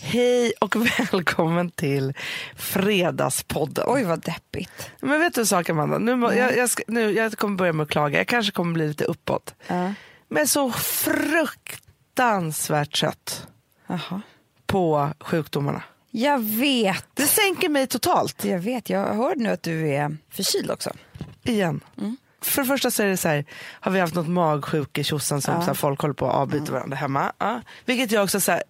Hej och välkommen till Fredagspodden. Oj vad deppigt. Men vet du en sak Amanda, nu, må, jag, jag, ska, nu, jag kommer börja med att klaga, jag kanske kommer bli lite uppåt. Ja. Men så fruktansvärt trött Jaha. på sjukdomarna. Jag vet. Det sänker mig totalt Jag vet. Jag hörde nu att du är förkyld också. igen. För det första så är det så här, har vi haft något magsjuke tjosan som så här, folk håller på att avbyta varandra hemma. Ja. Vilket jag också så här,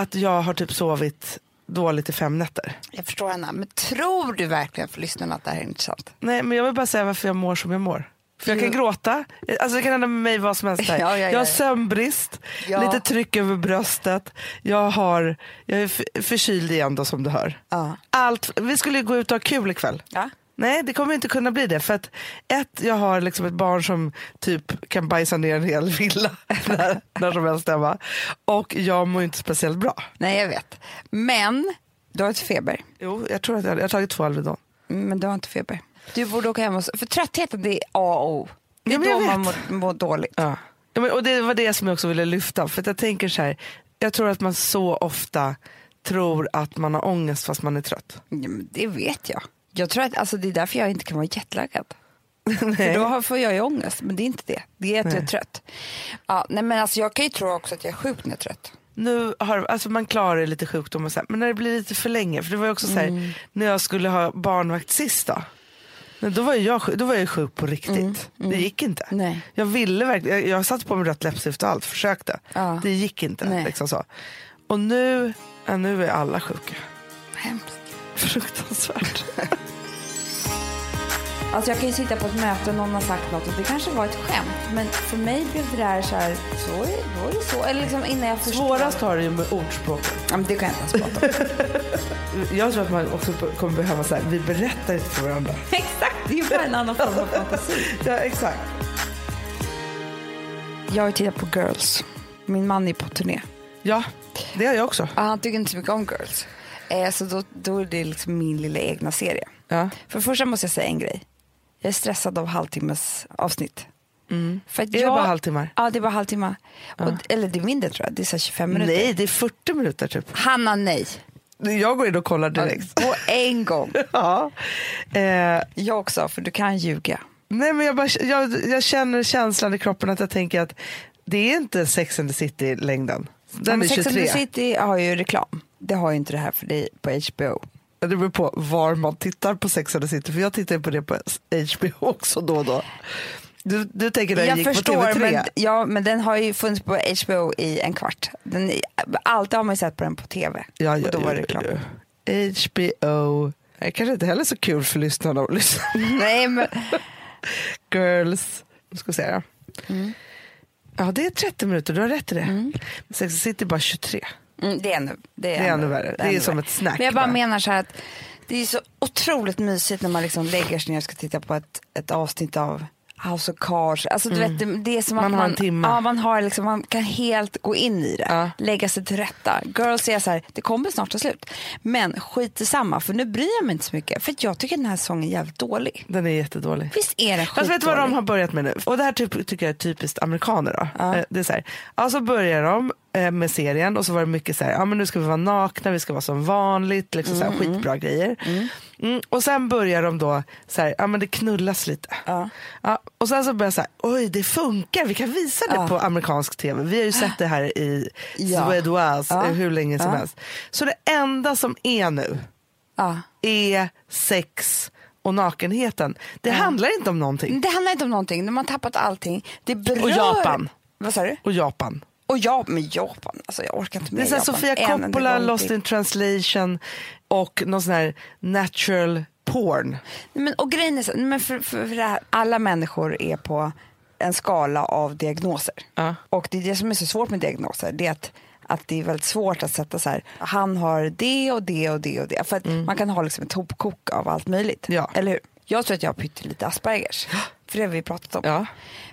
att jag har typ sovit dåligt i fem nätter. Jag förstår henne. Men tror du verkligen för lyssnarna att det här är intressant? Nej men jag vill bara säga varför jag mår som jag mår. För jag kan gråta, alltså det kan hända med mig vad som helst. Ja, ja, ja, jag har sömnbrist, lite tryck över bröstet, jag, har, jag är förkyld igen då som du hör. Allt, vi skulle ju gå ut och ha kul ikväll. Ja. Nej det kommer inte kunna bli det för att ett, jag har liksom ett barn som typ kan bajsa ner en hel villa när, när som helst hemma. Och jag mår inte speciellt bra. Nej, jag vet. Men du har inte feber. Jo, jag tror att jag, jag har tagit två Alvedon. Mm, Men du har inte feber. Du borde åka hem och... För tröttheten det är A och O. Det är Ja, då man mår, mår dåligt. Ja. Ja, men, och det var det som jag också ville lyfta. För att jag tänker så här, jag tror att man så ofta tror att man har ångest fast man är trött. Ja, det vet jag. Jag tror att alltså, det är därför jag inte kan vara jetlaggad. För Nej. då får jag ju ångest, men det är inte det. Det är att jag är Nej. trött. Ja, nej, men alltså, jag kan ju tro också att jag är sjuk när jag är trött. Nu har, alltså man klarar lite sjukdom och så här, men när det blir lite för länge, för det var ju också så här, Mm. när jag skulle ha barnvakt sist då, då var jag, då var jag sjuk på riktigt. Det gick inte. Mm. Nej. Jag ville verkligen, jag, jag satte på mig rött läppstift och allt, försökte. Ja. Det gick inte. Nej. Liksom så. Och nu, ja, nu är alla sjuka. Hemskt. Fruktansvärt. Alltså jag kan ju sitta på ett möte och någon har sagt något och det kanske var ett skämt. Men för mig blev det där så här, så är, då är det så. Eller liksom innan jag förstår. Svårast har det ju med ordspråken. Ja, men det kan jag inte ens prata om. Jag tror att man också kommer behöva så här, vi berättar inte för varandra. Exakt, det är ju bara en annan form av fantasi. Ja, exakt. Jag har tittat på Girls. Min man är på turné. Ja, det har jag också. Ja, han tycker inte så mycket om Girls. Eh, så då, då är det liksom min lilla egna serie. Ja. För det första måste jag säga en grej. Jag är stressad av halvtimmes avsnitt. För att Är det jag, bara halvtimmar? Ja, det är bara halvtimme. Och, eller det är mindre tror jag. Det är så här 25 minuter. Nej, det är 40 minuter typ. Hanna, nej. Jag går in och kollar direkt. På en gång. Ja. Eh, Jag också, för du kan ljuga. nej, men jag, bara, jag, jag känner känslan i kroppen att jag tänker att det är inte Sex and the City-längden. Den Ja, är men Sex and 23. the City har ju reklam. Det har ju inte det här för dig på HBO. Det beror på var man tittar på Sex and the City. För jag tittar på det på HBO också då och då. Du, du tänker när Jag gick förstår, på TV3? men, ja, men den har ju funnits på HBO i en kvart. Den, alltid har man ju sett på den på TV. Ja, ja, och då var det ja, reklam. ja. HBO. Det är kanske inte heller så kul för lyssnarna att lyssna. Nej, men, Girls. Nu ska vi se. Mm. Ja, det är 30 minuter. Du har rätt i det. Men Sex and the City är bara 23. Mm, det är ännu, det är Det är ännu värre. Det är ännu som värre. ett snack Men jag bara bara. menar så här att det är så otroligt mysigt när man liksom lägger sig ner och ska titta på ett, ett avsnitt av House of Cards. Alltså, du vet, det, det är som att Mm. Man har man, en timme. Ja, man, har liksom, man kan helt gå in i det, Ja. lägga sig till rätta. Girls är så här, det kommer snart ta slut. Men skit i samma, för nu bryr jag mig inte så mycket. För att jag tycker den här säsongen är jävligt dålig. Den är jättedålig. Visst är den Fast vet du vad de skitdålig? har börjat med nu? Och det här typ, tycker jag är typiskt amerikaner då. Ja. Eh, Det är så här, ja, så börjar de med serien och så var det mycket så här, ja men nu ska vi vara nakna, vi ska vara som vanligt, liksom så här, skitbra grejer. Mm, och sen börjar de då så här, ja men det knullas lite. Ja. Ja, och sen så börjar jag så här, oj det funkar, vi kan visa det Ja. på amerikansk tv. Vi har ju sett det här i Ja. Suédoise Ja. eh, hur länge som helst. Så det enda som är nu är sex och nakenheten. Det handlar inte om någonting. Det handlar inte om någonting, de har tappat allting. Det berör... Och Japan. Vad sa du? Och Japan. Och ja, men Japan, alltså jag orkar inte Det är med så här Japan. Sofia Coppola, Lost in translation och någon sån här natural porn. Nej, Men, och grejen är så, men för, för, för det här, alla människor är på en skala av diagnoser. Ja. Och det är det som är så svårt med diagnoser, det är att att det är väldigt svårt att sätta så här, han har det och det och det och det. För att man kan ha liksom ett hopkok av allt möjligt. Mm. Ja. Eller hur? Jag tror att jag har pyttelite Aspergers. För det har vi pratat om. Ja.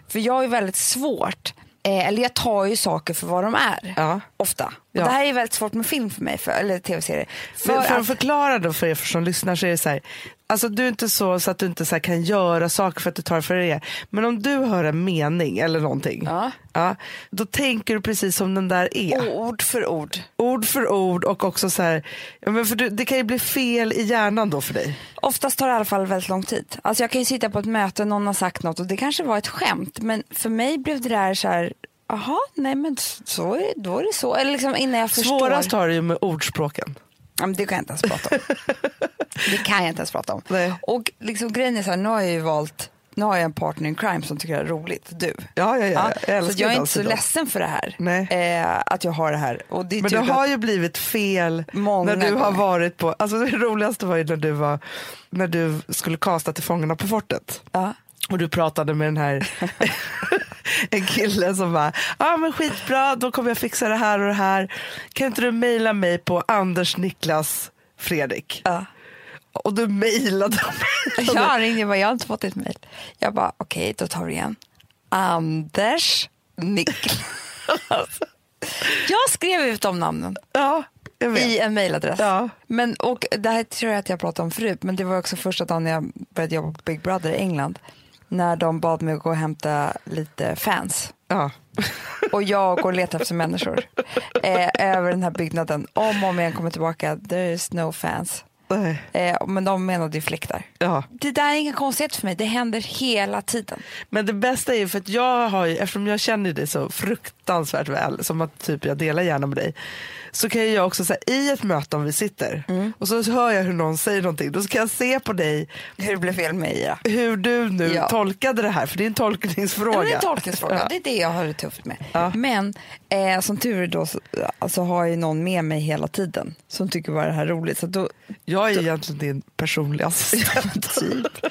För jag är väldigt svårt, eh, eller jag tar ju saker för vad de är. Ja ofta. Ja. Det här är väldigt svårt med film för mig, för, eller tv-serier. För, för att att, förklara då för er som lyssnar så är det så här, alltså du är inte så, så att du inte så kan göra saker för att du tar för det. Men om du hör en mening eller någonting, Ja. Ja, då tänker du precis som den där är. ord för ord. Ord för ord och också så här, ja, men för du, det kan ju bli fel i hjärnan då för dig. Oftast tar det i alla fall väldigt lång tid. Alltså jag kan ju sitta på ett möte någon har sagt något och det kanske var ett skämt men för mig blev det där så här, jaha, nej men så är då är det så. Eller liksom innan jag förstår. Svårast har det ju med ordspråken. Ja, men det kan jag inte ens prata om. det kan jag inte ens prata om. Nej. Och liksom grejen är så här, nu har jag ju valt, nu har jag en partner in crime som tycker det är roligt, du. Ja, ja, ja. Ja, jag så jag är inte så sidan. ledsen för det här. Nej. Eh, att jag har det här. Och det Men tur det har ju blivit fel Många när du har gånger. varit på, alltså det roligaste var ju när du, var, när du skulle kasta till Fångarna på fortet. Ja. Och du pratade med den här en kille som bara, ja ah, men skitbra, då kommer jag fixa det här och det här. Kan inte du mejla mig på Anders Niklas Fredrik? Ja. Och du mejlade mig. Jag ringde bara, jag har inte fått ditt mejl. Jag bara, okej, då tar vi igen. Anders Niklas. jag skrev ut de namnen Ja, i en mejladress. Ja. Men, och det här tror jag att jag pratade om förut, men det var också första dagen jag började jobba på Big Brother i England. När de bad mig att gå och hämta lite fans. Ja. Och jag går och letar efter människor eh, över den här byggnaden. Om och om igen kommer tillbaka, there is no fans. Eh, men de menade ju fläktar. ja. Det där är inga konstigheter för mig, det händer hela tiden. Men det bästa är ju för att jag har ju, eftersom jag känner dig så fruktansvärt väl, som att typ jag delar gärna med dig, så kan jag också säga i ett möte om vi sitter Mm. och så hör jag hur någon säger någonting, då ska jag se på dig Hur det blev fel med Ira. hur du nu Ja. tolkade det här, för det är en tolkningsfråga. Ja, det är en tolkningsfråga, Ja. det är det jag har det tufft med. Men eh, som tur är då så alltså, har jag ju någon med mig hela tiden som tycker bara det här är roligt. Så då, Jag är egentligen din personliga assistent. typ.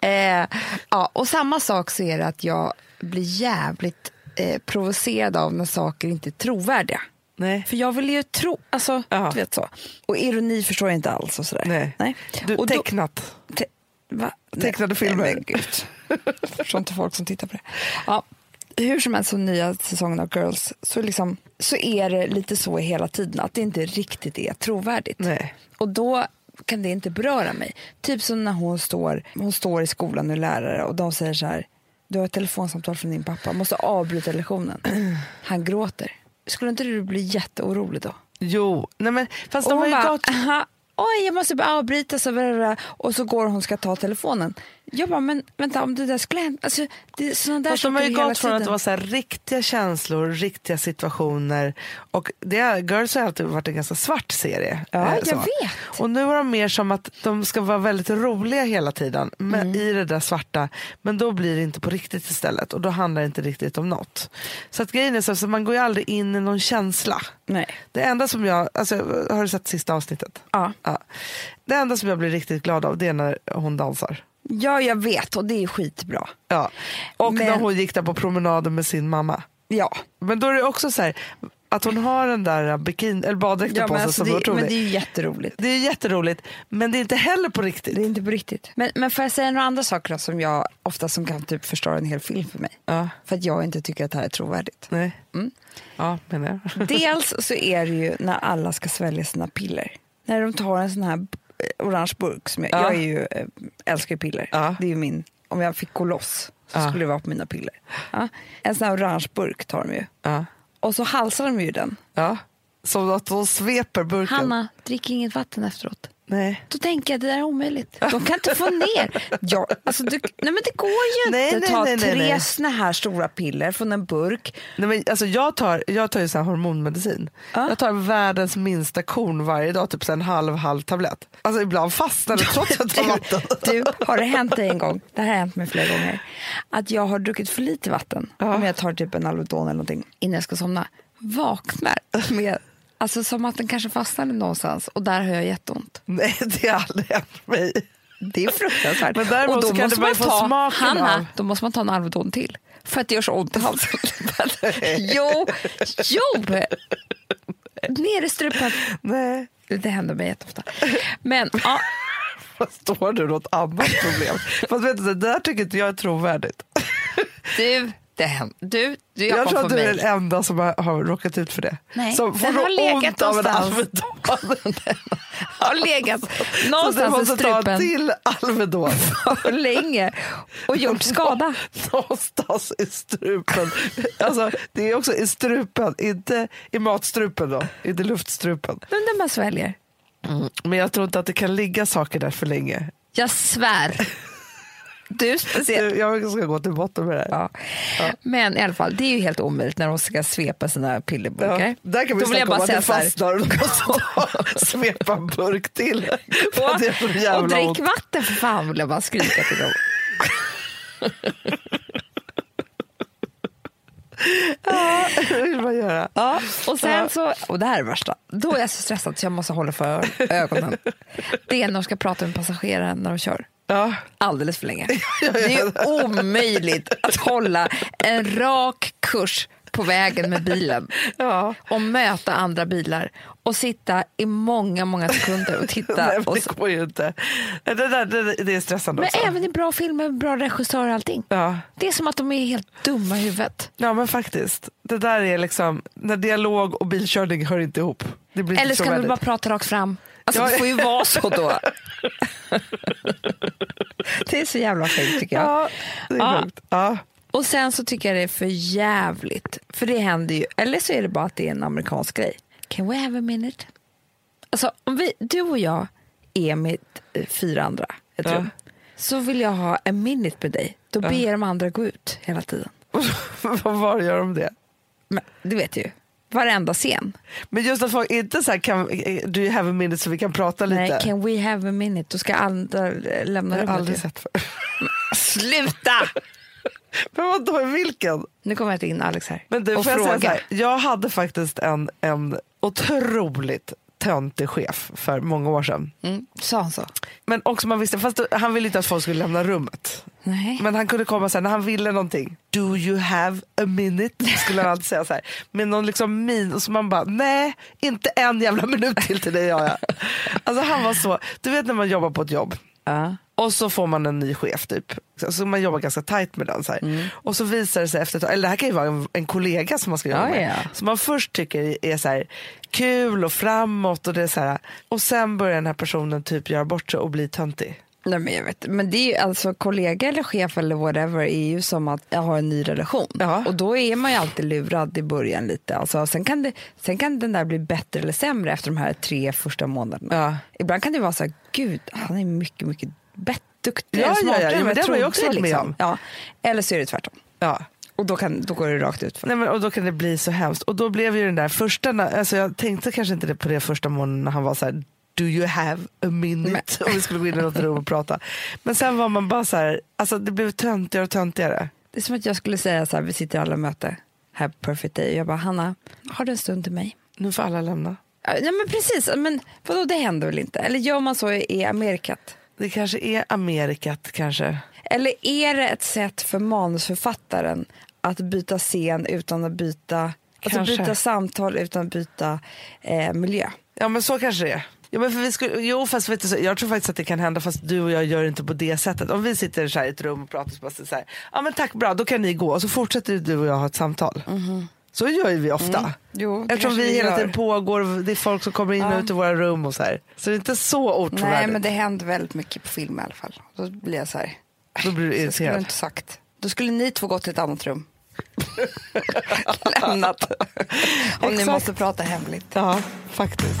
eh, ja, och samma sak så är det att jag blir jävligt eh, provocerad av när saker inte är trovärdiga. Nej. För jag vill ju tro, alltså du vet så. Och ironi förstår jag inte alls och sådär. Nej. Nej. Du, och då- tecknat. Te- va? Tecknade filmer. Nej, men gud. Jag förstår inte folk som tittar på det. Ja, hur som helst, så nya säsongen av Girls så, liksom, så är det lite så hela tiden att det inte riktigt är trovärdigt. Nej. Och då kan det inte beröra mig. Typ som när hon står, hon står i skolan och är lärare och de säger så här du har ett telefonsamtal från din pappa, måste avbryta lektionen. Han gråter. Skulle inte du bli jätteorolig då? Jo, nej men fast Och de har ju gått... "Aha, oj jag måste bara avbryta så blablabla." och så går hon ska ta telefonen. Jag bara, men vänta om det där skulle hända, alltså, det, sådana där Fast de har ju gått från att det var så här riktiga känslor, riktiga situationer. Och det, Girls har alltid varit en ganska svart serie. Ja, eh, jag så. vet. Och nu är de mer som att de ska vara väldigt roliga hela tiden men, Mm. i det där svarta. Men då blir det inte på riktigt istället och då handlar det inte riktigt om något. Så att grejen är så, så man går ju aldrig in i någon känsla. Nej. Det enda som jag, alltså, har du sett sista avsnittet? Ja. Ja. Det enda som jag blir riktigt glad av det är när hon dansar. ja, jag vet och det är skitbra. Ja. Och Men- när hon gick där på promenaden med sin mamma. Ja, Men då är det också så här att hon har den där bikini, eller baddräkten ja på men, sig alltså, som det, men otrolig. det är ju jätteroligt. Det är jätteroligt men det är inte heller på riktigt. Det är inte på riktigt. Men, men får jag säga några andra saker då, som jag ofta som kan typ förstöra en hel film för mig? Ja, För att jag inte tycker att det här är trovärdigt. nej. Mm. Ja, menar jag. Dels så är det ju när alla ska svälja sina piller. När de tar en sån här orange burk, som jag, Ja. jag är ju, eh, älskar ju piller. Ja. Det är min, om jag fick gå loss så skulle det vara på mina piller. Ja. En sån här orange burk tar de ju. Och så halsar de ju den. ja. Som att hon sveper burken. Hanna, drick inget vatten efteråt. Nej. Då tänker jag att det där är omöjligt. De kan inte få ner. Ja, alltså du, nej men det går ju Nej, inte att ta nej, nej, tre nej. såna här stora piller från en burk. Nej, men alltså jag tar, jag tar ju så här hormonmedicin. Ja. Jag tar världens minsta korn varje dag, typ så en halv halv tablett. Alltså ibland fastnar det trots att jag tar vatten. Du, har det hänt dig en gång, det här har hänt mig flera gånger, att jag har druckit för lite vatten, Ja. om jag tar typ en Alvedon eller någonting innan jag ska somna, vaknar med, alltså som att den kanske fastnade någonstans och där har jag jätteont. Nej, det har aldrig hänt mig. Det är fruktansvärt. Men däremot och då kan måste man få ta, smaken Hanna, av- då måste man ta en Alvedon till. För att det gör så ont i halsen. jo, jo! Ner i strupen. Nej. Det händer mig jätteofta. Men ja, Förstår du något annat problem? Fast vet du, det där tycker inte jag är trovärdigt. du, Det händer. Du, du jag, Jag tror att du är den enda som har, har råkat ut för det. Nej, som får den har legat av en någonstans. Har legat Så du någonstans i måste ta strupen till Alvedon. för länge och gjort skada. Någonstans i strupen. Alltså, det är också i strupen, inte i matstrupen då. Inte luftstrupen. Men när man sväljer. Men jag tror inte att det kan ligga saker där för länge. Jag svär. Du speciellt. Jag ska gå till botten med det här. Ja. Men i alla fall, det är ju helt omöjligt när de ska svepa sina pillerburkar. Ja, där kan vi Då snacka om att det fastnar. Du måste ta, svepa en burk till. Att det och drick ont. vatten för fan vill jag bara skrika till dem. Det vill man göra. Ja, och sen så, och det här är det värsta, då är jag så stressad så jag måste hålla för ögonen. Det är när de ska prata med passageraren när de kör. Ja. Alldeles för länge. Det är omöjligt att hålla en rak kurs på vägen med bilen Ja. och möta andra bilar och sitta i många, många sekunder och titta. Nej, och det så, går ju inte. Det, där, det, det är stressande men också. även i bra filmer, bra regissör och allting. Ja. Det är som att de är helt dumma i huvudet. ja, men faktiskt. Det där är liksom, när dialog och bilkörning hör inte ihop. Det Eller ska vi bara prata rakt fram? Alltså, Ja. Det får ju vara så då. det är så jävla fint tycker jag. Ja, det är Ja. sjukt. Ja. Och sen så tycker jag det är för jävligt. För det händer ju, eller så är det bara att det är en amerikansk grej. Can we have a minute? Alltså om vi, du och jag är med eh, fyra andra ett Ja. rum. Så vill jag ha en minute med dig. Då Ja. ber de andra gå ut hela tiden. Vad var gör de det? Men, du vet ju, varenda scen. Men just att folk inte så här, kan, do you have a minute så vi kan prata lite? Nej, can we have a minute? Då ska andra lämna jag har rummet. aldrig sett för. Sluta! Men vadå, vilken? Nu kommer jag in Alex här Men du, och jag, frågar. här, jag hade faktiskt en, en otroligt töntig chef för många år sedan. Mm, sa han så? Men också man visste, fast han ville inte att folk skulle lämna rummet. Nej. Men han kunde komma sen när han ville någonting. Do you have a minute? Skulle han alltid säga så här. Med någon liksom min och så man bara nej, inte en jävla minut till till dig har jag. Alltså han var så, du vet när man jobbar på ett jobb Ja. och så får man en ny chef typ. Så så man jobbar ganska tajt med den. Så här. Mm. Och så visar det sig efter ett eller det här kan ju vara en, en kollega som man ska jobba Ja, med. Som man först tycker är så här, kul och framåt och det är så här. Och sen börjar den här personen typ göra bort sig och bli töntig. Nej, men, jag vet, men det är ju alltså kollega eller chef eller whatever är ju som att jag har en ny relation. Ja. Och då är man ju alltid lurad i början lite. Alltså, sen, kan det, sen kan den där bli bättre eller sämre efter de här tre första månaderna. Ja. Ibland kan det vara så här, gud han är mycket, mycket bättre, duktigare, Ja, ja, ja. smartare Ja, än vad ju trodde, också varit med liksom. om. Ja. Eller så är det tvärtom. Ja. Och då, kan, då går det rakt ut för. Nej, men, och då kan det bli så hemskt. Och då blev ju den där första, alltså jag tänkte kanske inte på det första månaden när han var så här, do you have a minute? Och vi skulle gå in i något rum och prata. Men sen var man bara så här, alltså det blev töntigare och töntigare. Det är som att jag skulle säga så här, vi sitter alla möte här på Perfect Day jag bara, Hanna, har du en stund till mig? Nu får alla lämna. Ja, men precis, men vadå det händer väl inte? Eller gör man så i Amerikat? Det kanske är Amerikat kanske. Eller är det ett sätt för manusförfattaren att byta scen utan att byta, alltså byta samtal utan att byta eh, miljö? Ja men så kanske det är. Ja, men för vi skulle, jo fast vet du, jag tror faktiskt att det kan hända fast du och jag gör det inte på det sättet. Om vi sitter så i ett rum och pratar så bara så här, ja men tack bra då kan ni gå och så fortsätter du och jag ha ett samtal. Så gör ju vi ofta. Jo, det Eftersom vi vi hela tiden pågår, det är folk som kommer in och Ja. ut i våra rum och så här. Så det är inte så otrovärdigt. Nej men det händer väldigt mycket på film i alla fall. Då blir jag så här, Då blir du så skulle irriterad. inte sagt. Då skulle ni två gått till ett annat rum. Lämnat. Om ni måste prata hemligt. Ja, faktiskt.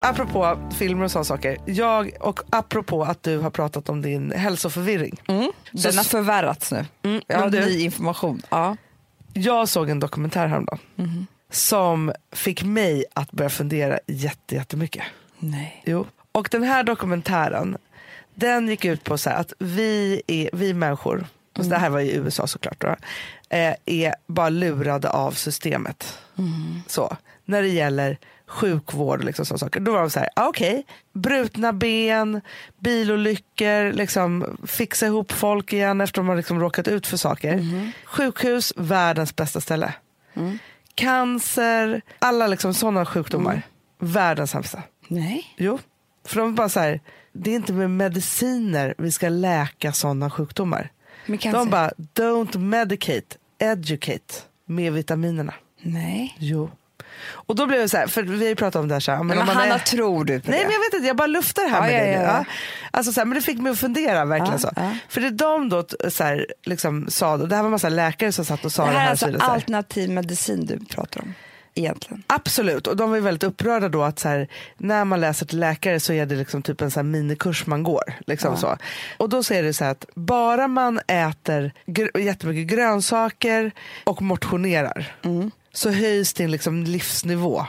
Apropå filmer och sådana saker. Jag, och apropå att du har pratat om din hälsoförvirring. Den har förvärrats nu. Mm, Jag har du, ny information. Ja. jag såg en dokumentär häromdagen som fick mig att börja fundera jätte, jättemycket. Nej. Jo. Och den här dokumentären den gick ut på så här att vi, är, vi människor, och det här var i USA såklart, då, eh, är bara lurade av systemet. Så, när det gäller sjukvård och liksom sådana saker. Då var de så här, ah, okej, brutna ben, bilolyckor, liksom, fixa ihop folk igen efter de har liksom råkat ut för saker. Sjukhus, världens bästa ställe. Cancer, alla liksom sådana sjukdomar, världens sämsta. Nej. Jo, för de är bara så här, det är inte med mediciner vi ska läka sådana sjukdomar. De bara, don't medicate, educate med vitaminerna. Nej. Jo. Och då blev det så här, för vi har ju pratat om det här. Så här men Men, Hanna, är... tror du på Nej det? men jag vet inte, jag bara luftar det här Ja, med ja, dig ja, ja. Alltså, så här, men det fick mig att fundera verkligen Ja, så. ja. För det de då så här, liksom, sa, och det här var en massa läkare som satt och sa det det, här är här. alltså här. alternativ medicin du pratar om egentligen. Absolut, och de var väldigt upprörda då att så här, när man läser till läkare så är det liksom typ en så här minikurs man går. Liksom så. Och då säger det så att bara man äter gr- jättemycket grönsaker och motionerar så höjs din liksom livsnivå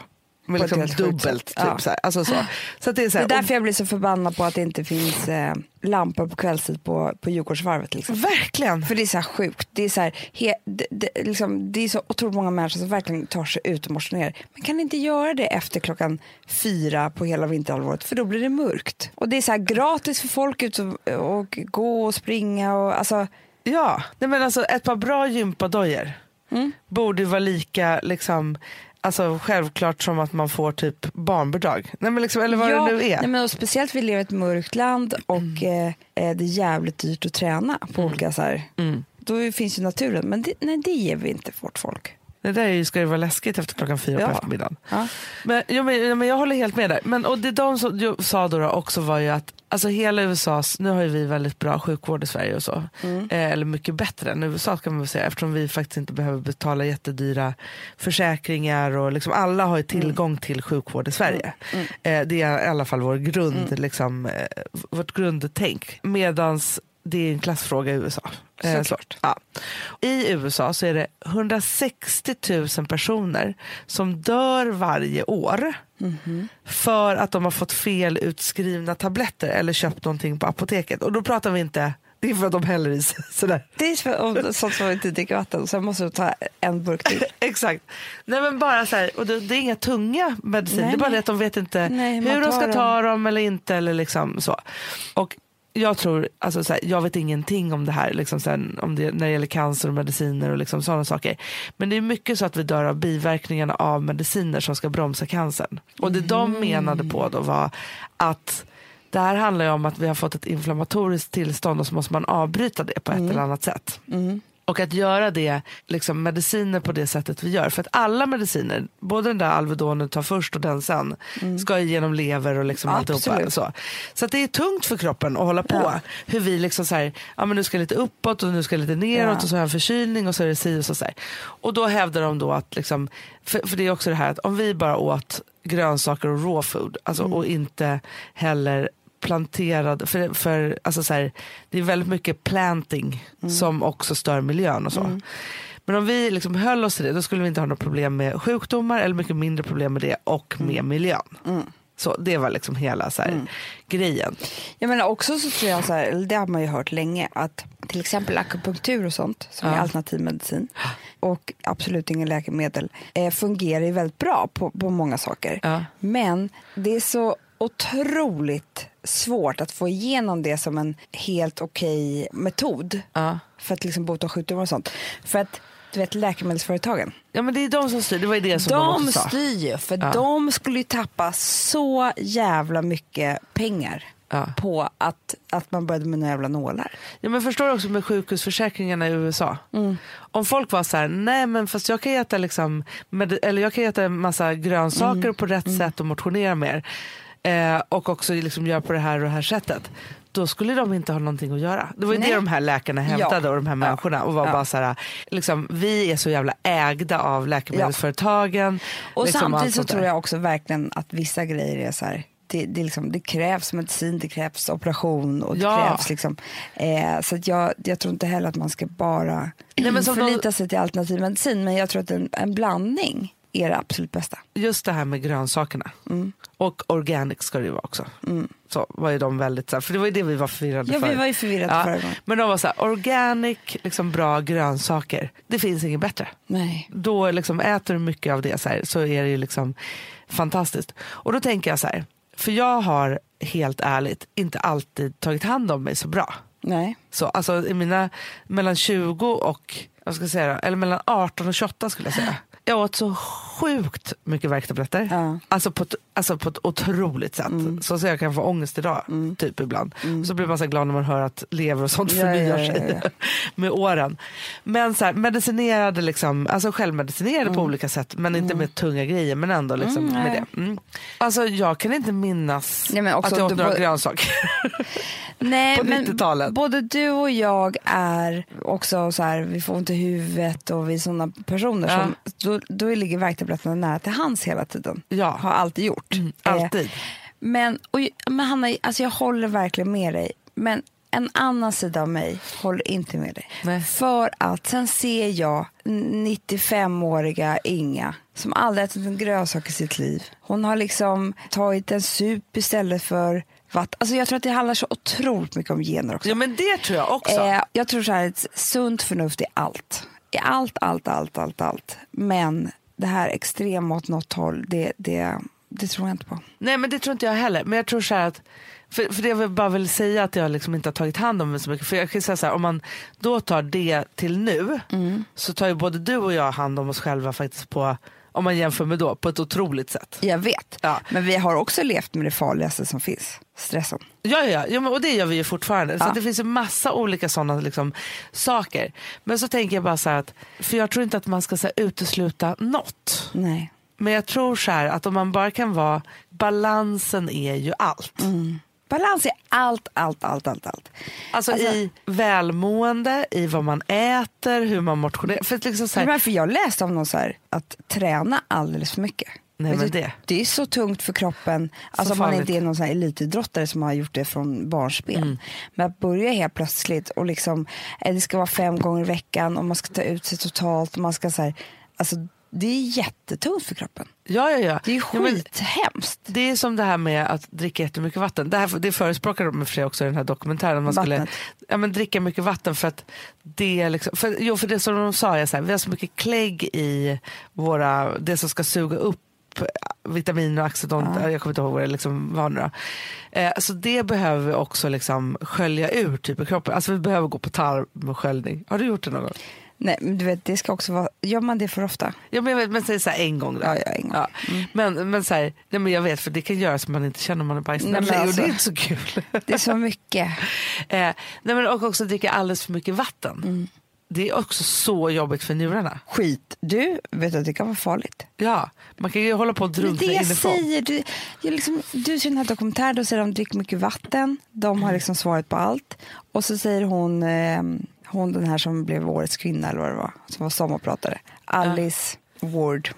ett liksom dubbelt. Typ, Ja. så här. Alltså, så. Så att det är så Det här, är därför jag blir så förbannad på att det inte finns eh, lampor på kvällstid på, på Djurgårdsvarvet. Liksom. och, verkligen. För det är så här sjukt. Det är så, he, det, det, liksom, det är så otroligt många människor som verkligen tar sig ut och motionerar. Man kan inte göra det efter klockan fyra på hela vinterhalvåret för då blir det mörkt. Och det är så här gratis för folk ut och, och gå och springa. Och, alltså, Ja, nej men alltså ett par bra gympadojor Mm. borde vara lika liksom, alltså, självklart som att man får typ barnbidrag. Nej, men liksom, eller vad ja, det nu är. Nej, men speciellt vi lever i ett mörkt land och eh, eh, det är jävligt dyrt att träna på olika så här. Mm. Då finns ju naturen, men det, nej, det ger vi inte vårt folk. Det där ju, ska ju vara läskigt efter klockan fyra Ja. på eftermiddagen. Ja. Men, ja, men, men jag håller helt med där. Men, och det de ju, sa då, då också var ju att alltså hela USAs, nu har ju vi väldigt bra sjukvård i Sverige och så. Mm. Eh, eller mycket bättre än USA kan man väl säga eftersom vi faktiskt inte behöver betala jättedyra försäkringar och liksom alla har ju tillgång till sjukvård i Sverige. Eh, det är i alla fall vår grund, liksom, eh, vårt grundtänk. Medans det är en klassfråga i USA. Eh, så, Såklart. ja. I USA så är det 160 000 personer som dör varje år för att de har fått fel utskrivna tabletter eller köpt någonting på apoteket. Och då pratar vi inte, det är för att de häller i sig sådär. Det är om- sånt som inte dricker vatten, så måste du ta en burk till. Exakt. Nej men bara så här, och det, det är inga tunga mediciner, det är bara det att de vet inte Nej, hur de ska dem. ta dem eller inte eller liksom så. Och jag tror, alltså så här, jag vet ingenting om det här, liksom sen, om det, när det gäller cancer och mediciner och liksom sådana saker. Men det är mycket så att vi dör av biverkningarna av mediciner som ska bromsa cancern. Och det de Mm. menade på då var att det här handlar ju om att vi har fått ett inflammatoriskt tillstånd och så måste man avbryta det på ett Mm. eller annat sätt. Och att göra det, liksom mediciner på det sättet vi gör. För att alla mediciner, både den där Alvedonen du tar först och den sen, ska ju genom lever och liksom alltihopa. Så. så att det är tungt för kroppen att hålla på. Ja. Hur vi liksom så här, ja men nu ska jag lite uppåt och nu ska jag lite neråt Ja. och så har jag en förkylning och så är det si och så. så här. Och då hävdar de då att, liksom, för, för det är också det här att om vi bara åt grönsaker och raw food alltså, Mm. och inte heller planterad, för, för alltså så här, det är väldigt mycket planting Mm. som också stör miljön och så. Men om vi liksom höll oss till det då skulle vi inte ha något problem med sjukdomar eller mycket mindre problem med det och Mm. med miljön. Så det var liksom hela så här, grejen. Jag menar också så tror jag så här, det har man ju hört länge, att till exempel akupunktur och sånt som Ja. är alternativ medicin och absolut ingen läkemedel eh, fungerar ju väldigt bra på, på många saker. Ja. Men det är så otroligt svårt att få igenom det som en helt okej metod Ja. för att liksom bota sjukdomar och sånt. För att du vet läkemedelsföretagen, ja men det är de som styr, det var ju det som de, de också sa. styr ju för Ja. de skulle ju tappa så jävla mycket pengar Ja. på att, att man började med några jävla nålar. Ja, men förstår du också med sjukhusförsäkringarna i USA? Om folk var så här, nej men fast jag kan äta, liksom, med, eller jag kan äta en massa grönsaker på rätt sätt och motionera mer eh, och också liksom göra på det här och det här sättet. Då skulle de inte ha någonting att göra. Det var ju Nej. det de här läkarna hävdade Ja. och de här Ja. människorna. Och var Ja. bara så här, liksom, vi är så jävla ägda av läkemedelsföretagen. Och liksom samtidigt så tror jag också verkligen att vissa grejer är så här det, det, liksom, det krävs medicin, det krävs operation och det Ja. krävs liksom. Eh, så jag, jag tror inte heller att man ska bara Nej, förlita sig till alternativ medicin. Men jag tror att en, en blandning är det absolut bästa. just det här med grönsakerna. Mm. Och organic ska det ju vara också. Så var ju de väldigt, så här, för det var ju det vi var förvirrade Ja, för. vi var ju förvirrade förra gången. Men de var så här, organic, liksom bra grönsaker. Det finns inget bättre. Nej. Då liksom äter du mycket av det så, här, så är det ju liksom fantastiskt. Och då tänker jag så här, för jag har helt ärligt inte alltid tagit hand om mig så bra. Nej. Så, alltså i mina, mellan 20 och, vad ska jag säga, eller mellan 18 och 28 skulle jag säga. Jag åt så sjukt mycket värktabletter. Ja. Alltså, på ett, alltså på ett otroligt sätt. Mm. Så att jag kan få ångest idag, typ ibland. Så blir man så glad när man hör att lever och sånt Ja, förnyar ja, sig med åren. Men så här, medicinerade, liksom, alltså självmedicinerade på olika sätt men inte med tunga grejer men ändå liksom Mm, med nej. det. Mm. Alltså jag kan inte minnas Nej, att jag åt några både- grönsaker. Nej, På men 90-talet. både du och jag är också så här, vi får ont i huvudet och vi är sådana personer som, då, då ligger värktabletterna nära till hands hela tiden. Ja. Har alltid gjort. Eh, Alltid. men, och, men Hanna, alltså jag håller verkligen med dig. Men en annan sida av mig håller inte med dig. Nej. För att sen ser jag 95-åriga Inga som aldrig ätit en grönsak i sitt liv. Hon har liksom tagit en sup istället för vatten. Alltså jag tror att det handlar så otroligt mycket om gener också. Ja men det tror jag också. Eh, jag tror så här, ett sunt förnuft i allt. I allt, allt, allt, allt, allt. Men det här extrema åt något håll, det, det, det tror jag inte på. Nej men det tror inte jag heller. Men jag tror så här att för, för det jag vill bara vill säga att jag liksom inte har tagit hand om mig så mycket. För jag kan säga så här, om man då tar det till nu så tar ju både du och jag hand om oss själva faktiskt på, om man jämför med då, på ett otroligt sätt. Jag vet. Ja. Men vi har också levt med det farligaste som finns. Stressen. Ja, ja, ja och det gör vi ju fortfarande. Så Ja. att det finns ju massa olika sådana liksom, saker. Men så tänker jag bara så här att, för jag tror inte att man ska så här, utesluta något. Nej. Men jag tror så här att om man bara kan vara, balansen är ju allt. Balans är allt, allt, allt, allt, allt. Alltså, Alltså- i välmående, i vad man äter, hur man motionerar. För liksom så Men här, jag läste om någon så här, att träna alldeles för mycket. Nej, men det- det är så tungt för kroppen, alltså om man inte är någon så här elitidrottare som har gjort det från barnsben. Mm. Men att börja helt plötsligt och liksom, det ska vara fem gånger i veckan och man ska ta ut sig totalt. Och man ska så här, alltså, det är jättetungt för kroppen. ja, ja, ja. Det är ju Ja, skithemskt. det är som det här med att dricka jättemycket vatten. Det, här, det förespråkar de för också i den här dokumentären. Man skulle Vattnet. ja, men dricka mycket vatten för att det är liksom, för, jo, för det som de sa är så här, vi har så mycket klägg i våra, det som ska suga upp vitaminer och axodont, jag kommer inte ihåg vad det liksom var nu då. Eh, så det behöver vi också liksom skölja ur typ i kroppen. Alltså vi behöver gå på tarmsköljning. Har du gjort det någon gång? Nej, men du vet, det ska också vara, gör man det för ofta? Ja, men, jag vet, men säg så här en gång då. Ja, ja, en gång. Mm. Men, men, så här, nej, men jag vet för det kan göra så man inte känner om man är Nej, men bajsnödig och alltså- det är inte så kul. Det är så mycket. eh, nej, men och också dricka alldeles för mycket vatten. Mm. Det är också så jobbigt för njurarna. Skit. Du vet att det kan vara farligt. Ja, man kan ju hålla på och drunkna det jag inifrån. säger, du, jag liksom, du ser den här dokumentären, då säger de drick mycket vatten. De har liksom svaret på allt. Och så säger hon, eh, hon den här som blev årets kvinna eller vad det var, som var sommarpratare, Alice Ward,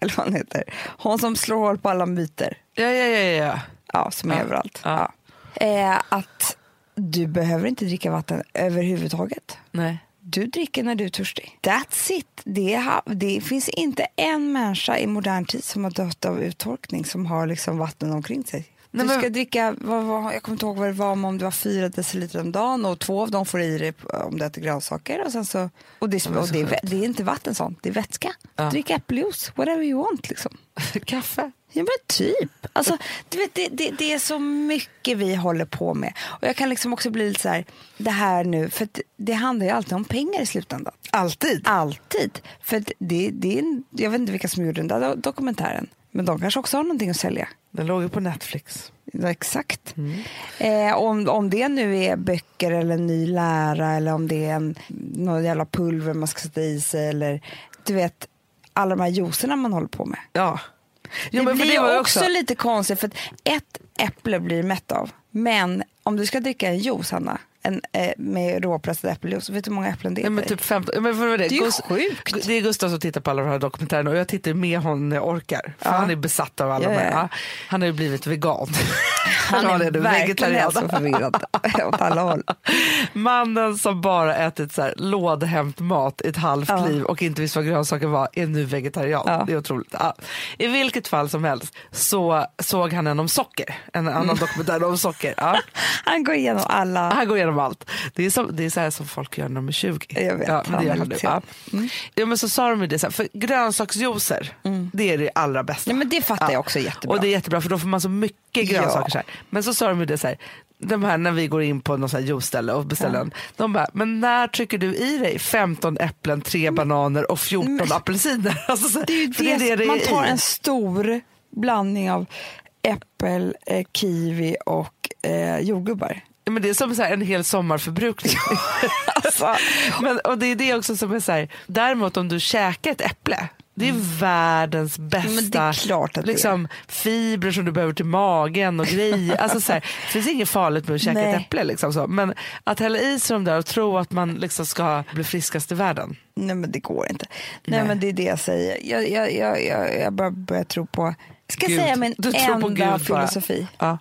eller vad hon heter. Hon som slår hål på alla myter, Ja, ja, ja, ja, ja. ja, som är Ja. överallt. Ja. Ja. Eh, att du behöver inte dricka vatten överhuvudtaget. Nej. Du dricker när du är törstig. That's it. Det, ha, det finns inte en människa i modern tid som har dött av uttorkning som har liksom vatten omkring sig. Nej, du ska men- dricka, vad, vad, jag kommer inte ihåg vad det var, men om det var fyra deciliter om dagen och två av dem får i dig om du äter grönsaker. Och, sen så, och, det, och det, är, det är inte vatten sånt, det är vätska. Ja. Drick äppeljuice, whatever you want. Liksom. Kaffe. Ja men typ. Alltså, du vet, det, det, det är så mycket vi håller på med. Och jag kan liksom också bli lite så här, det här nu, för att det handlar ju alltid om pengar i slutändan. Alltid. Alltid. För det, det är jag vet inte vilka som gjorde den där do- dokumentären. Men de kanske också har någonting att sälja. Den låg ju på Netflix. Exakt. Eh, om, om det nu är böcker eller ny lära eller om det är en, någon jävla pulver man ska sätta i sig eller du vet alla de här juicerna man håller på med. Ja. Jo, det blir var ju också, lite konstigt för att ett äpple blir mätt av. Men om du ska dricka en juice Hanna, en, eh, med råpressad äppeljuice, vet du hur många äpplen det är? Ja, men typ 15. Ja, men vad var det? Det är ju Gust- sjukt. Det är Gustav som tittar på alla de här dokumentärerna och jag tittar med honom när jag orkar. För Ja. han är besatt av alla Ja, de här. ja. Han har ju blivit vegan. Han är du, verkligen vegetarian. så förvirrad åt alla håll. Mannen som bara ätit så här lådhämt mat i ett halvt Ja. liv och inte visste vad grönsaker var är nu vegetarian. Ja. Det är otroligt. Ja. I vilket fall som helst så såg han en om socker. En annan Mm. dokumentär om socker. Ja. Han går igenom alla. Han går igenom allt. Det är, som, det är så här som folk gör när de är 20. Jag vet, ja, men det gör är han nu. Ja. Mm. Ja, men så sa de ju det, så här, för grönsaksjuicer, det är det allra bästa. Ja, men det fattar jag också jättebra. Och det är jättebra för då får man så mycket grönsaker. Ja. Så här. Men så sa de ju det så här, de här när vi går in på något juiceställe och beställer en. De bara, men när trycker du i dig 15 äpplen, 3 bananer och 14 apelsiner? Alltså, så, Det är ju för det, det man är tar en stor blandning av äppel, eh, kiwi och eh, jordgubbar. Men det är som så en hel sommarförbrukning. Alltså, men, och det är det också som är så här, däremot om du käkar ett äpple, det är världens bästa liksom, fibrer som du behöver till magen och grejer. Alltså, så här, det finns inget farligt med att käka Nej. ett äpple. Liksom, så. Men att hälla i sig de där och tro att man liksom ska bli friskast i världen. nej men det går inte. Nej, Nej. men det är det jag säger. Jag, jag, jag, jag, jag bara börjar tro på, ska jag Gud. säga min enda filosofi Ja,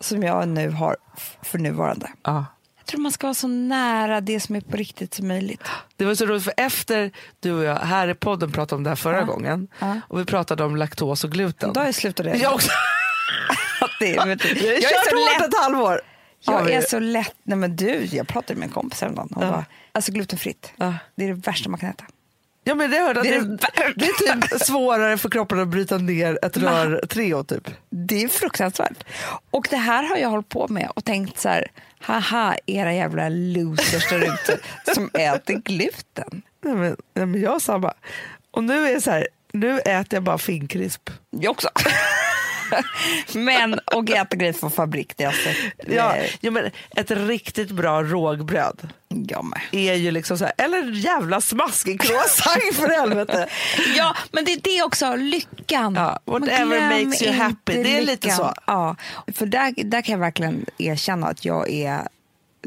som jag nu har för nuvarande. ja. Jag tror man ska vara så nära det som är på riktigt som möjligt. Det var så roligt för efter du och jag här i podden pratade om det här förra Ja. gången Ja. och vi pratade om laktos och gluten. Då har jag slutat det. Jag också. det vet du. Jag jag är så lätt. ett halvår. Jag är så lätt. Nej men du, jag pratade med en kompis häromdagen. Hon Ja. bara, alltså glutenfritt. Det är det värsta man kan äta. Ja, men det, hörde att Det det, är det, är typ svårare för kroppen att bryta ner ett rör Treo typ. Det är fruktansvärt. Och det här har jag hållit på med och tänkt så här, haha era jävla losers där ute som äter gluten. Nej, men, nej, men jag samma. Och nu är det så här, nu äter jag bara finkrisp. Jag också. Men och äta grejer från fabrik, det har jag sett. Ja, ja, men ett riktigt bra rågbröd Jag med. är ju liksom så här, eller jävla smaskig croissant för helvete. Ja, men det är det också, lyckan. Ja, whatever makes you happy. Det är lite så. Ja, för där, där kan jag verkligen erkänna att jag är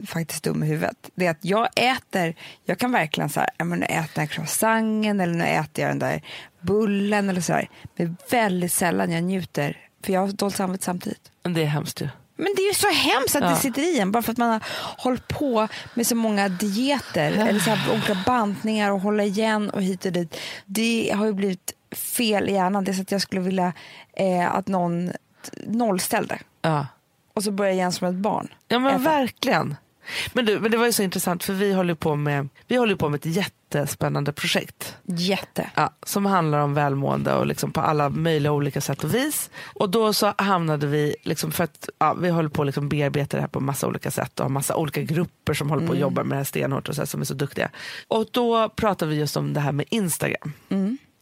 faktiskt dum i huvudet. Det är att jag äter, jag kan verkligen så här, ja, men nu äter jag croissanten eller nu äter jag den där bullen eller så här. Men väldigt sällan jag njuter, för jag har dåligt samvete samtidigt. Men det är hemskt ju. Men det är ju så hemskt att Ja. det sitter i en bara för att man har hållit på med så många dieter eller så här olika bantningar och hålla igen och hit och dit. Det har ju blivit fel i hjärnan. Det är så att jag skulle vilja eh, att någon nollställde Ja. och så börjar jag igen som ett barn. Ja men Äta. verkligen. Men, du, men det var ju så intressant för vi håller på med, vi håller på med ett jättespännande projekt. Jätte. Ja, som handlar om välmående och liksom på alla möjliga olika sätt och vis. Och då så hamnade vi, liksom för att ja, vi håller på att liksom bearbeta det här på massa olika sätt och har massa olika grupper som håller på och jobbar med det här stenhårt och så här, som är så duktiga. Och då pratade vi just om det här med Instagram.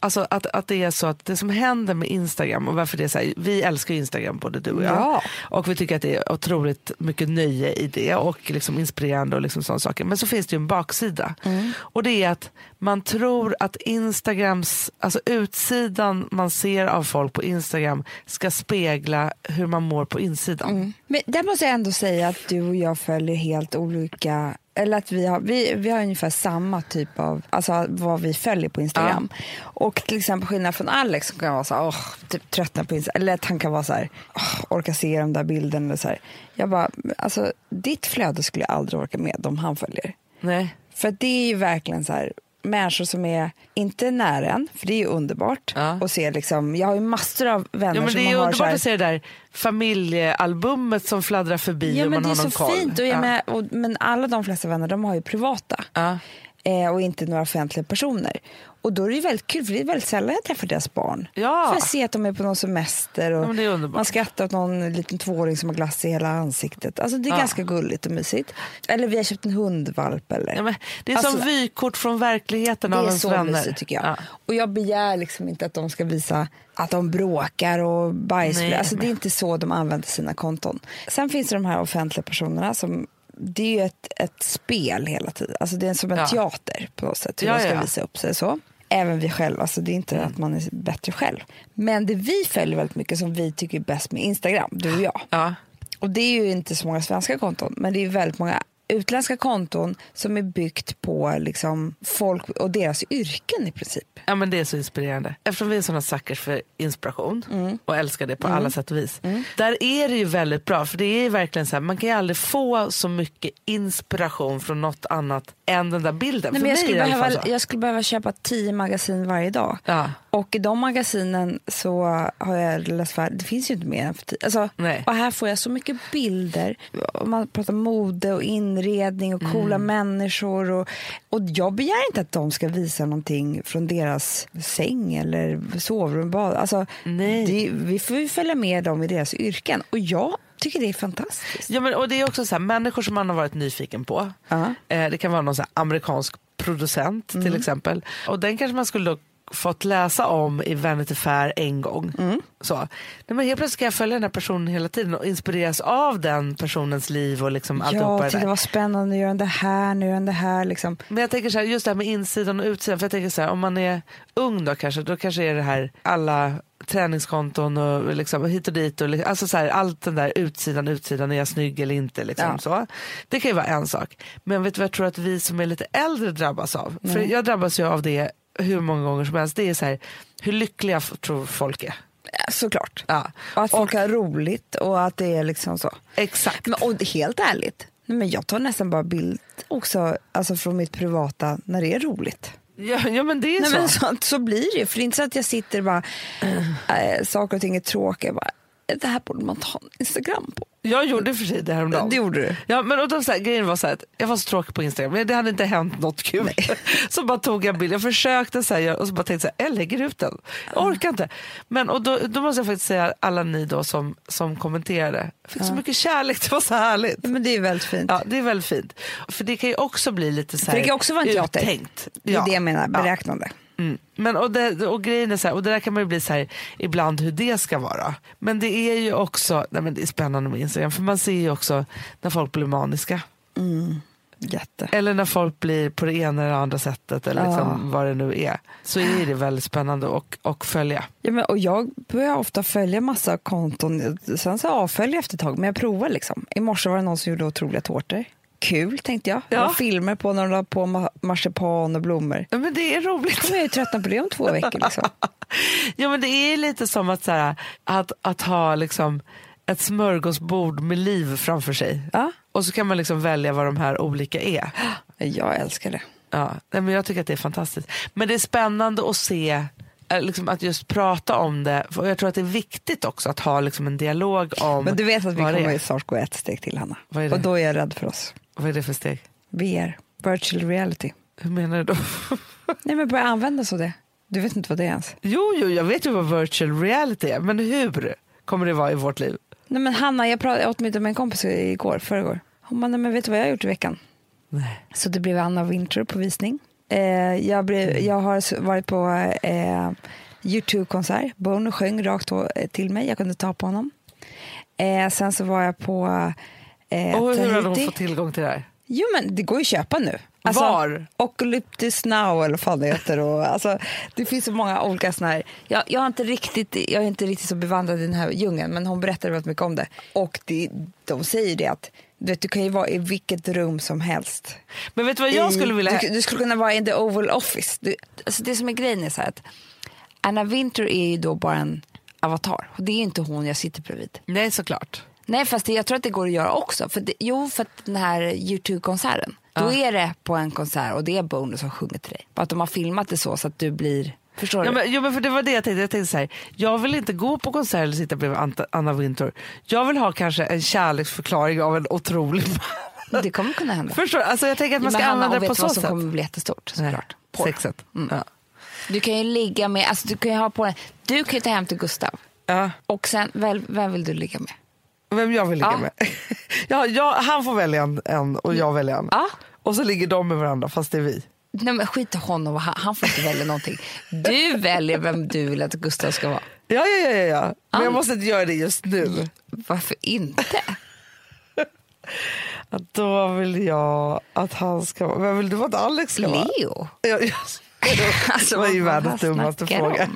Alltså att, att det är så att det som händer med Instagram och varför det är så här, vi älskar Instagram både du och jag. Ja. Och vi tycker att det är otroligt mycket nöje i det och liksom inspirerande och liksom sådana saker. Men så finns det ju en baksida. Och det är att man tror att Instagrams, alltså utsidan man ser av folk på Instagram ska spegla hur man mår på insidan. Men där måste jag ändå säga att du och jag följer helt olika eller att vi har, vi, vi har ungefär samma typ av, alltså vad vi följer på Instagram. Och till exempel skillnad från Alex som kan vara så här, typ tröttna på Instagram. Eller att han kan vara så här, åh, orka se de där bilderna. Eller så här. Jag bara, alltså ditt flöde skulle jag aldrig orka med om han följer. Nej. För det är ju verkligen så här, människor som är inte nära en, för det är ju underbart. Ja. Och se liksom, jag har ju massor av vänner Ja, men som det är man har så underbart här, att se det där familjealbumet som fladdrar förbi Ja och man det är har så någon koll. fint. Och ja. med, och, men alla de flesta vänner de har ju privata. Ja. Eh, och inte några offentliga personer. Och då är det väldigt kul för det är väldigt sällan jag träffar deras barn. Ja. För jag ser att de är på någon semester och Ja, det är man skrattar åt någon liten tvååring som har glass i hela ansiktet. Alltså det är Ja. ganska gulligt och mysigt. Eller vi har köpt en hundvalp eller. Ja, det är Alltså, som vykort från verkligheten det av är ens så vänner. mysigt tycker jag. Ja. Och jag begär liksom inte att de ska visa att de bråkar och bajs. Nej, alltså, det är inte så de använder sina konton. Sen finns det de här offentliga personerna som det är ju ett, ett spel hela tiden. Alltså det är som en Ja. teater på något sätt. Hur Ja, de ska ja. visa upp sig så. Även vi själva, alltså det är inte att man är bättre själv. Men det vi följer väldigt mycket som vi tycker är bäst med Instagram, du och jag. Ja. Och det är ju inte så många svenska konton, men det är väldigt många utländska konton som är byggt på liksom folk och deras yrken i princip. Ja men det är så inspirerande. Eftersom vi är såna suckers för inspiration Mm. och älskar det på alla sätt och vis. Där är det ju väldigt bra för det är ju verkligen så här, man kan ju aldrig få så mycket inspiration från något annat än den där bilden. Nej, för men jag, skulle behöva, jag skulle behöva köpa tio magasin varje dag. Ja. Och i de magasinen så har jag läst färdigt, det finns ju inte mer än för tio. Alltså, Nej. och här får jag så mycket bilder. Man pratar mode och inredning och coola Mm. människor. Och, och jag begär inte att de ska visa någonting från deras säng eller sovrum. Alltså, det, vi får ju följa med dem i deras yrken. Och jag tycker det är fantastiskt. Ja, men, och det är också så här, människor som man har varit nyfiken på. Ja. Eh, det kan vara någon så amerikansk producent till exempel. Och den kanske man skulle fått läsa om i Vanity Fair en gång. Så. Nej, men helt plötsligt ska jag följa den här personen hela tiden och inspireras av den personens liv och liksom alltihopa Ja, det där. vad spännande, nu gör han det här, nu gör han det här. Liksom. Men jag tänker så här, just det här med insidan och utsidan. För jag tänker så här, om man är ung då kanske, då kanske är det här alla träningskonton och liksom hit och dit. Och, li- alltså så här, allt den där utsidan, utsidan, är jag snygg eller inte? Liksom, Ja. så. Det kan ju vara en sak. Men vet du vad jag tror att vi som är lite äldre drabbas av? För jag drabbas ju av det hur många gånger som helst. Det är så här, hur lyckliga tror folk är. Såklart. Ja, Och att folk har roligt och att det är liksom så. exakt. Men, och helt ärligt, men jag tar nästan bara bild också alltså från mitt privata när det är roligt. Ja, ja men det är Nej, så. men så, så blir det ju. För det är inte så att jag sitter och bara, äh, saker och ting är tråkiga. Bara, det här borde man ta en Instagram på. Jag gjorde för sig det häromdagen. Det gjorde du. Ja, men och då, så här, grejen var så här, att jag var så tråkig på Instagram, men det hade inte hänt något kul. så bara tog jag en bild, jag försökte så här, och så bara tänkte så här, jag lägger ut den. Jag orkar inte. Men och då, då måste jag faktiskt säga alla ni då som, som kommenterade, jag fick så mycket kärlek, det var så härligt. Ja, men det är väldigt fint. Ja, det är väldigt fint. För det kan ju också bli lite så För här det kan också vara en uttänkt. Det är Ja. det jag menar, Ja. Mm. Men, och, det, och grejen är så här, och det där kan man ju bli så här ibland hur det ska vara. Men det är ju också, nej men det är spännande med Instagram för man ser ju också när folk blir maniska. Jätte. Eller när folk blir på det ena eller andra sättet eller liksom vad det nu är. Så är det väldigt spännande att och följa. Ja, men, och jag börjar ofta följa massa konton, sen så avföljer jag efter ett tag, men jag provar liksom. I morse var det någon som gjorde otroliga tårtor. Kul tänkte jag. Ja. Filmer på när de la på ma- marsipan och blommor. Ja, men det är roligt. kommer jag ju tröttna på det om två veckor. Liksom. Ja, men det är lite som att, så här, att, att ha liksom ett smörgåsbord med liv framför sig. Ja. Och så kan man liksom välja vad de här olika är. Jag älskar det. Ja, men jag tycker att det är fantastiskt. Men det är spännande att se, eh, liksom, att just prata om det. Och jag tror att det är viktigt också att ha liksom, en dialog om Men du vet att vi kommer snart gå ett steg till, Hanna. Och då är jag rädd för oss. Vad är det för steg? VR, virtual reality. Hur menar du då? Nej, men börja använda så det. Du vet inte vad det är ens. jo, jo, jag vet ju vad virtual reality är, men hur kommer det vara i vårt liv? Nej, men Hanna, jag, pratade, åt middag med en kompis igår, förrgår. Hon bara, nej, men vet du vad jag har gjort i veckan? Nej. Så det blev Anna Winter på visning. Eh, jag, blev, jag har varit på eh, YouTube-konsert. Bono sjöng rakt till mig. Jag kunde ta på honom. Eh, sen så var jag på eh, Och hur hade hon fått tillgång till det här? Jo, men det går ju att köpa nu. Var? Ocalyptus now eller vad fan det heter. Och, alltså, det finns så många olika såna här. Jag, jag, är inte riktigt, jag är inte riktigt så bevandrad i den här djungeln men hon berättade väldigt mycket om det. Och det, de säger det att du, vet, du kan ju vara i vilket rum som helst. Men vet du vad jag I- skulle vilja... Du, du skulle kunna vara in the Oval Office. Du, alltså det som är grejen är så här att Anna Winter är ju då bara en avatar. Och det är inte hon jag sitter bredvid. Nej, såklart. Nej, fast jag tror att det går att göra också. För det, jo, för att den här YouTube-konserten, då är det på en konsert och det är Bono som sjunger till dig. Bara att de har filmat det så, så att du blir... Förstår Ja, du? men, ja, men för det var det jag tänkte. Jag tänkte så här, jag vill inte gå på konsert eller sitta bredvid Anta- Anna Wintour. Jag vill ha kanske en kärleksförklaring av en otrolig man. Det kommer kunna hända. Förstår? Alltså, jag tänker att man ska Hanna, använda och det på vet du så vad som sätt. kommer bli jättestort? Såklart. Sexet. Ja. Du kan ju ligga med, alltså du kan ju ha på den. Du kan ju ta hem till Gustav. Ja. Och sen, väl, vem vill du ligga med? Vem jag vill ligga Ja. med. ja, jag, han får välja en, en och jag väljer en. Ja. Och så ligger de med varandra fast det är vi. Nej men skit i honom, han, han får inte välja någonting. Du väljer vem du vill att Gustav ska vara. Ja, ja, ja, ja, ja. Men Ja. jag måste inte göra det just nu. Varför inte? Då vill jag att han ska vara... Vem vill du att Alex ska vara? Leo? Ja, ja. Alltså, det var ju världens dummaste fråga.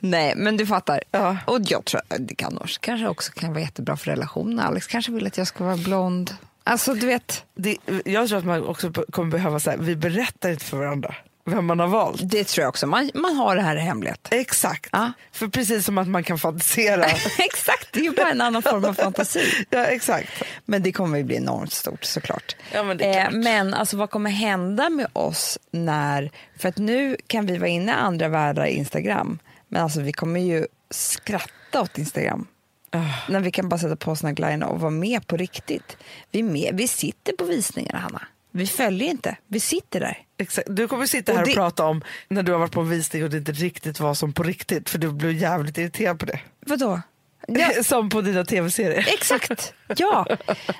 Nej, men du fattar. Ja. Och jag tror att det kan också, kanske också kan vara jättebra för relationen. Alex kanske vill att jag ska vara blond. Alltså, du vet, Det, jag tror att man också kommer behöva här, vi berättar inte för varandra vem man har valt. det tror jag också. Man, man har det här i hemlighet. Exakt. Ja. För precis som att man kan fantisera. Exakt, det är ju bara en annan form av fantasi. ja, exakt. Men det kommer ju bli enormt stort såklart. Ja, men klart. men alltså, vad kommer hända med oss när... För att nu kan vi vara inne i andra världar i Instagram. Men alltså vi kommer ju skratta åt Instagram. Ah. När vi kan bara sätta på oss glajjorna och vara med på riktigt. Vi, med, vi sitter på visningarna, Hanna. Vi följer inte, vi sitter där. Exakt. Du kommer sitta här och det- prata om när du har varit på en visning och det inte riktigt var som på riktigt för du blev jävligt irriterad på det. Vadå? Ja, Som på dina tv-serier. exakt. Ja.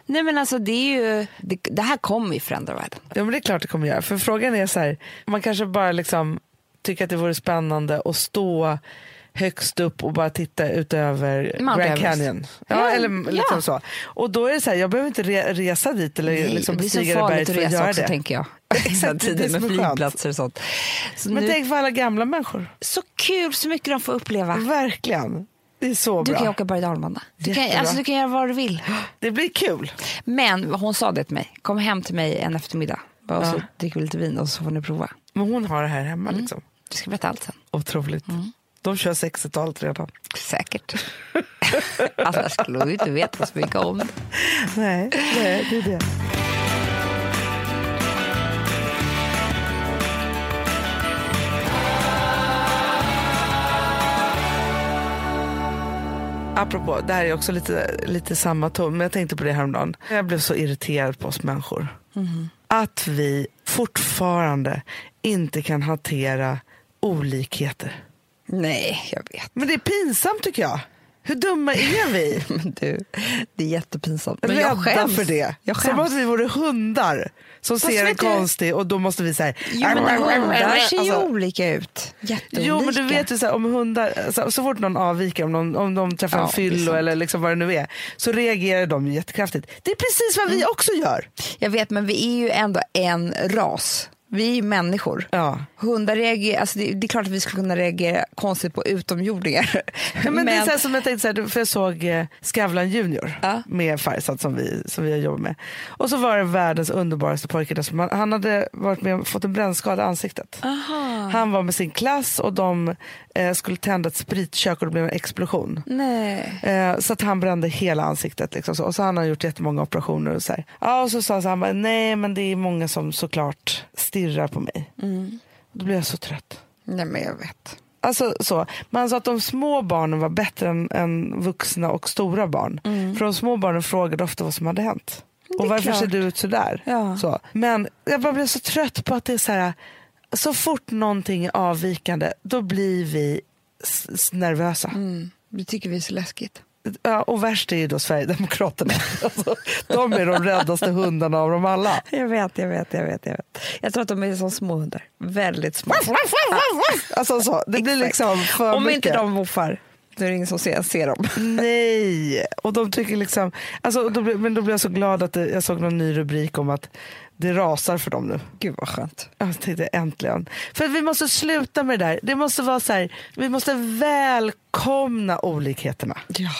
Nej men alltså det är ju, det, det här kommer ju förändra världen. Ja men det är klart det kommer göra. För frågan är så här, man kanske bara liksom tycker att det vore spännande att stå högst upp och bara titta ut över Mount Grand. Canyon. Ja, Ja, eller liksom ja. så. Och då är det så här, jag behöver inte re resa dit eller liksom det är så bestiga det berget att för att resa göra också det. tänker jag. Exakt, det är med flygplatser och sånt. Så, Men nu, tänk för alla gamla människor. så kul så mycket de får uppleva. Verkligen. Det är så Du bra. kan ju åka berg och. Du kan, alltså, du kan göra vad du vill. Det blir kul. Men hon sa det till mig. Kom hem till mig en eftermiddag. Bara, Och så dricker vi lite vin och så får ni prova. Men hon har det här Mm. hemma liksom. Du ska berätta allt sen. Otroligt. Mm. De kör 60-talet redan. Säkert. Annars skulle du inte veta så mycket om det. Nej, nej det är det. Apropå, det här är också lite, lite samma ton, men jag tänkte på det häromdagen. Jag blev så irriterad på oss människor. Att vi fortfarande inte kan hantera olikheter. Nej, jag vet. Men det är pinsamt tycker jag. Hur dumma är vi? Men du, det är jättepinsamt. Men jag skäms. för det. Jag Som skäms. att vi vore hundar som ser en konstig och då måste vi säga Jo, men hundar ser ju Alltså, olika ut. Jätteolika. Jo men du vet ju så här, om hundar, så, så fort någon avviker, om, någon, om de träffar Ja, en fyllo eller liksom vad det nu är, så reagerar de ju jättekraftigt. Det är precis vad Mm. vi också gör. Jag vet, men vi är ju ändå en ras. Vi är ju människor. Ja. Hundar reagerar, alltså det, det är klart att vi skulle kunna reagera konstigt på utomjordingar. Ja, men det är så som jag tänkte, så här, för jag såg eh, Skavlan Junior Ja. med Farsad som vi, som vi har jobbat med. Och så var det världens underbaraste pojke. Som han, hade varit med fått en brännskada i ansiktet. Aha. Han var med sin klass och de eh, skulle tända ett spritkök och det blev en explosion. Eh, så att han brände hela ansiktet. Liksom så. Och så han har gjort jättemånga operationer. Och så, här. Ja, och så sa han, så här, han bara, nej men det är många som såklart stirrar på mig. Då blev jag så trött. Nej, men jag vet. Alltså, så. Men han sa att de små barnen var bättre än, än vuxna och stora barn. För de små barnen frågade ofta vad som hade hänt. Mm. Och varför klart. ser du ut sådär? Ja. Så. Men jag bara blev så trött på att det är så här. Så fort någonting är avvikande då blir vi nervösa. Mm. Det tycker vi är så läskigt. Ja, och värst är ju då Sverigedemokraterna. Alltså, de är de räddaste hundarna av dem alla. Jag vet, jag vet, jag vet. Jag, vet. jag tror att de är som små hundar. Väldigt små. Alltså, så, det blir liksom för Om mycket. inte de voffar, då är det ingen som ser, ser dem. Nej, och de tycker liksom... Alltså, då, men då blev jag så glad att det, jag såg någon ny rubrik om att det rasar för dem nu. Gud vad skönt. Jag tänkte äntligen. För vi måste sluta med det där. Det måste vara så här, vi måste välkomna olikheterna. Ja.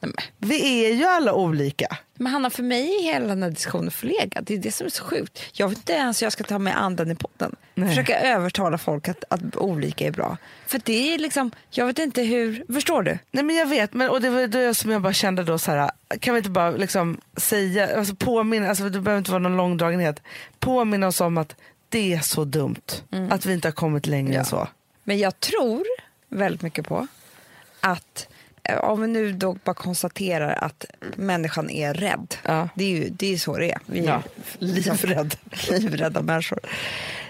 Nej, men. Vi är ju alla olika. Men Hanna, för mig är hela den här diskussionen förlegad. Det är det som är så sjukt. Jag vet inte ens hur jag ska ta med anden i podden. Nej. Försöka övertala folk att, att olika är bra. För det är liksom, jag vet inte hur, förstår du? Nej men jag vet, men, och det var det som jag bara kände då så här, kan vi inte bara liksom säga, alltså påminna, alltså det behöver inte vara någon långdragenhet, påminna oss om att det är så dumt att vi inte har kommit längre Ja. än så. Men jag tror väldigt mycket på att om vi nu då bara konstaterar att människan är rädd. Ja. Det är ju det är så det är. Vi är Ja, livrädd. livrädda människor.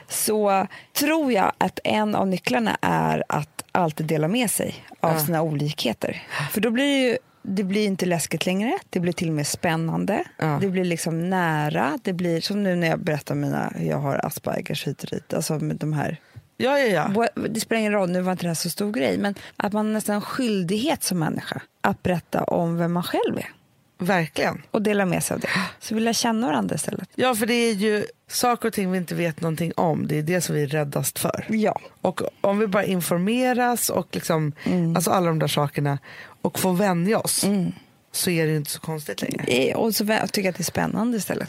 Så tror jag att en av nycklarna är att alltid dela med sig av Ja. sina olikheter. För då blir det ju det blir inte läskigt längre, det blir till och med spännande. Ja. Det blir liksom nära. Det blir som nu när jag berättar mina, jag har Aspergers hit och dit. Alltså med de här Ja, ja, ja. Det spelar ingen roll, nu var inte det här så stor grej, men att man nästan har skyldighet som människa att berätta om vem man själv är Verkligen. och dela med sig av det. Så vill jag känna varandra istället. Ja, för det är ju saker och ting vi inte vet någonting om. Det är det som vi är räddast för. Ja. Och om vi bara informeras och liksom, Mm. alltså alla de där sakerna och får vänja oss så är det inte så konstigt längre. Eh, Och så tycker jag att det är spännande istället.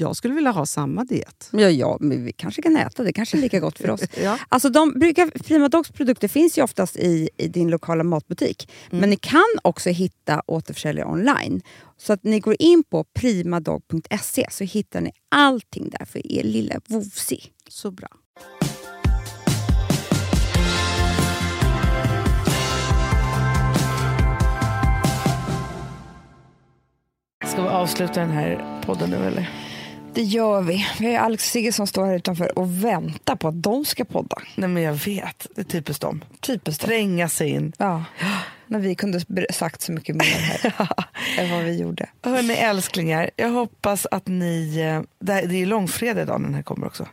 Jag skulle vilja ha samma diet. Ja, ja, men vi kanske kan äta det. kanske är lika gott för oss. Ja. Alltså de brukar, Prima Dogs produkter finns ju oftast i, i din lokala matbutik. Mm. Men ni kan också hitta återförsäljare online. Så att ni går in på primadog.se så hittar ni allting där för er lilla vovsi. Så bra. Ska vi avsluta den här podden nu eller? Det gör vi. Vi har ju Alex och Sigge som står här utanför och väntar på att de ska podda. Nej men jag vet, det är typiskt dem. Typiskt. Tränga sig in. Ja. När vi kunde sagt så mycket mer här än vad vi gjorde. Hörni älsklingar, jag hoppas att ni... eh, Det, är långfredag idag när den här kommer också.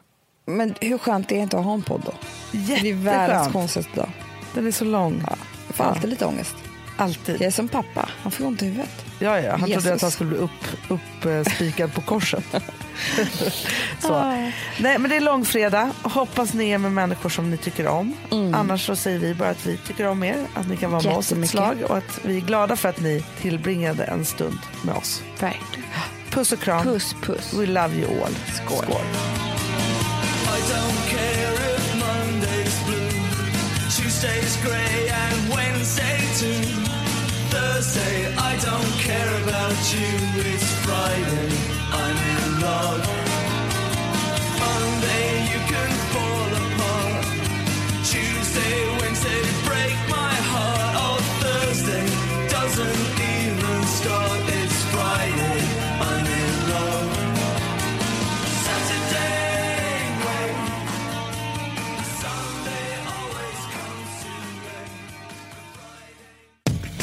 Men hur skönt är det inte att ha en podd då? Det är världens Jätteskönt. konstigaste dag. Den är så lång. Ja. Jag får alltid lite ångest. Alltid. Jag är som pappa, han får ont i huvudet. Ja, ja. Han trodde Jesus. att han skulle bli upp, upp, eh, spikad på korset. så. Nej, men det är långfredag. Hoppas ni är med människor som ni tycker om. Annars så säger vi bara att vi tycker om er, att ni kan vara med oss ett slag och att vi är glada för att ni tillbringade en stund med oss. Verkligen. Puss och kram. Puss puss. We love you all. Skål. I don't care if Monday's blue, Tuesday's grey and Wednesday too. Thursday, I don't care about you. It's Friday, I'm in love. Monday, you can fall apart. Tuesday, Wednesday, break my heart. Oh, Thursday doesn't even start. It's Friday,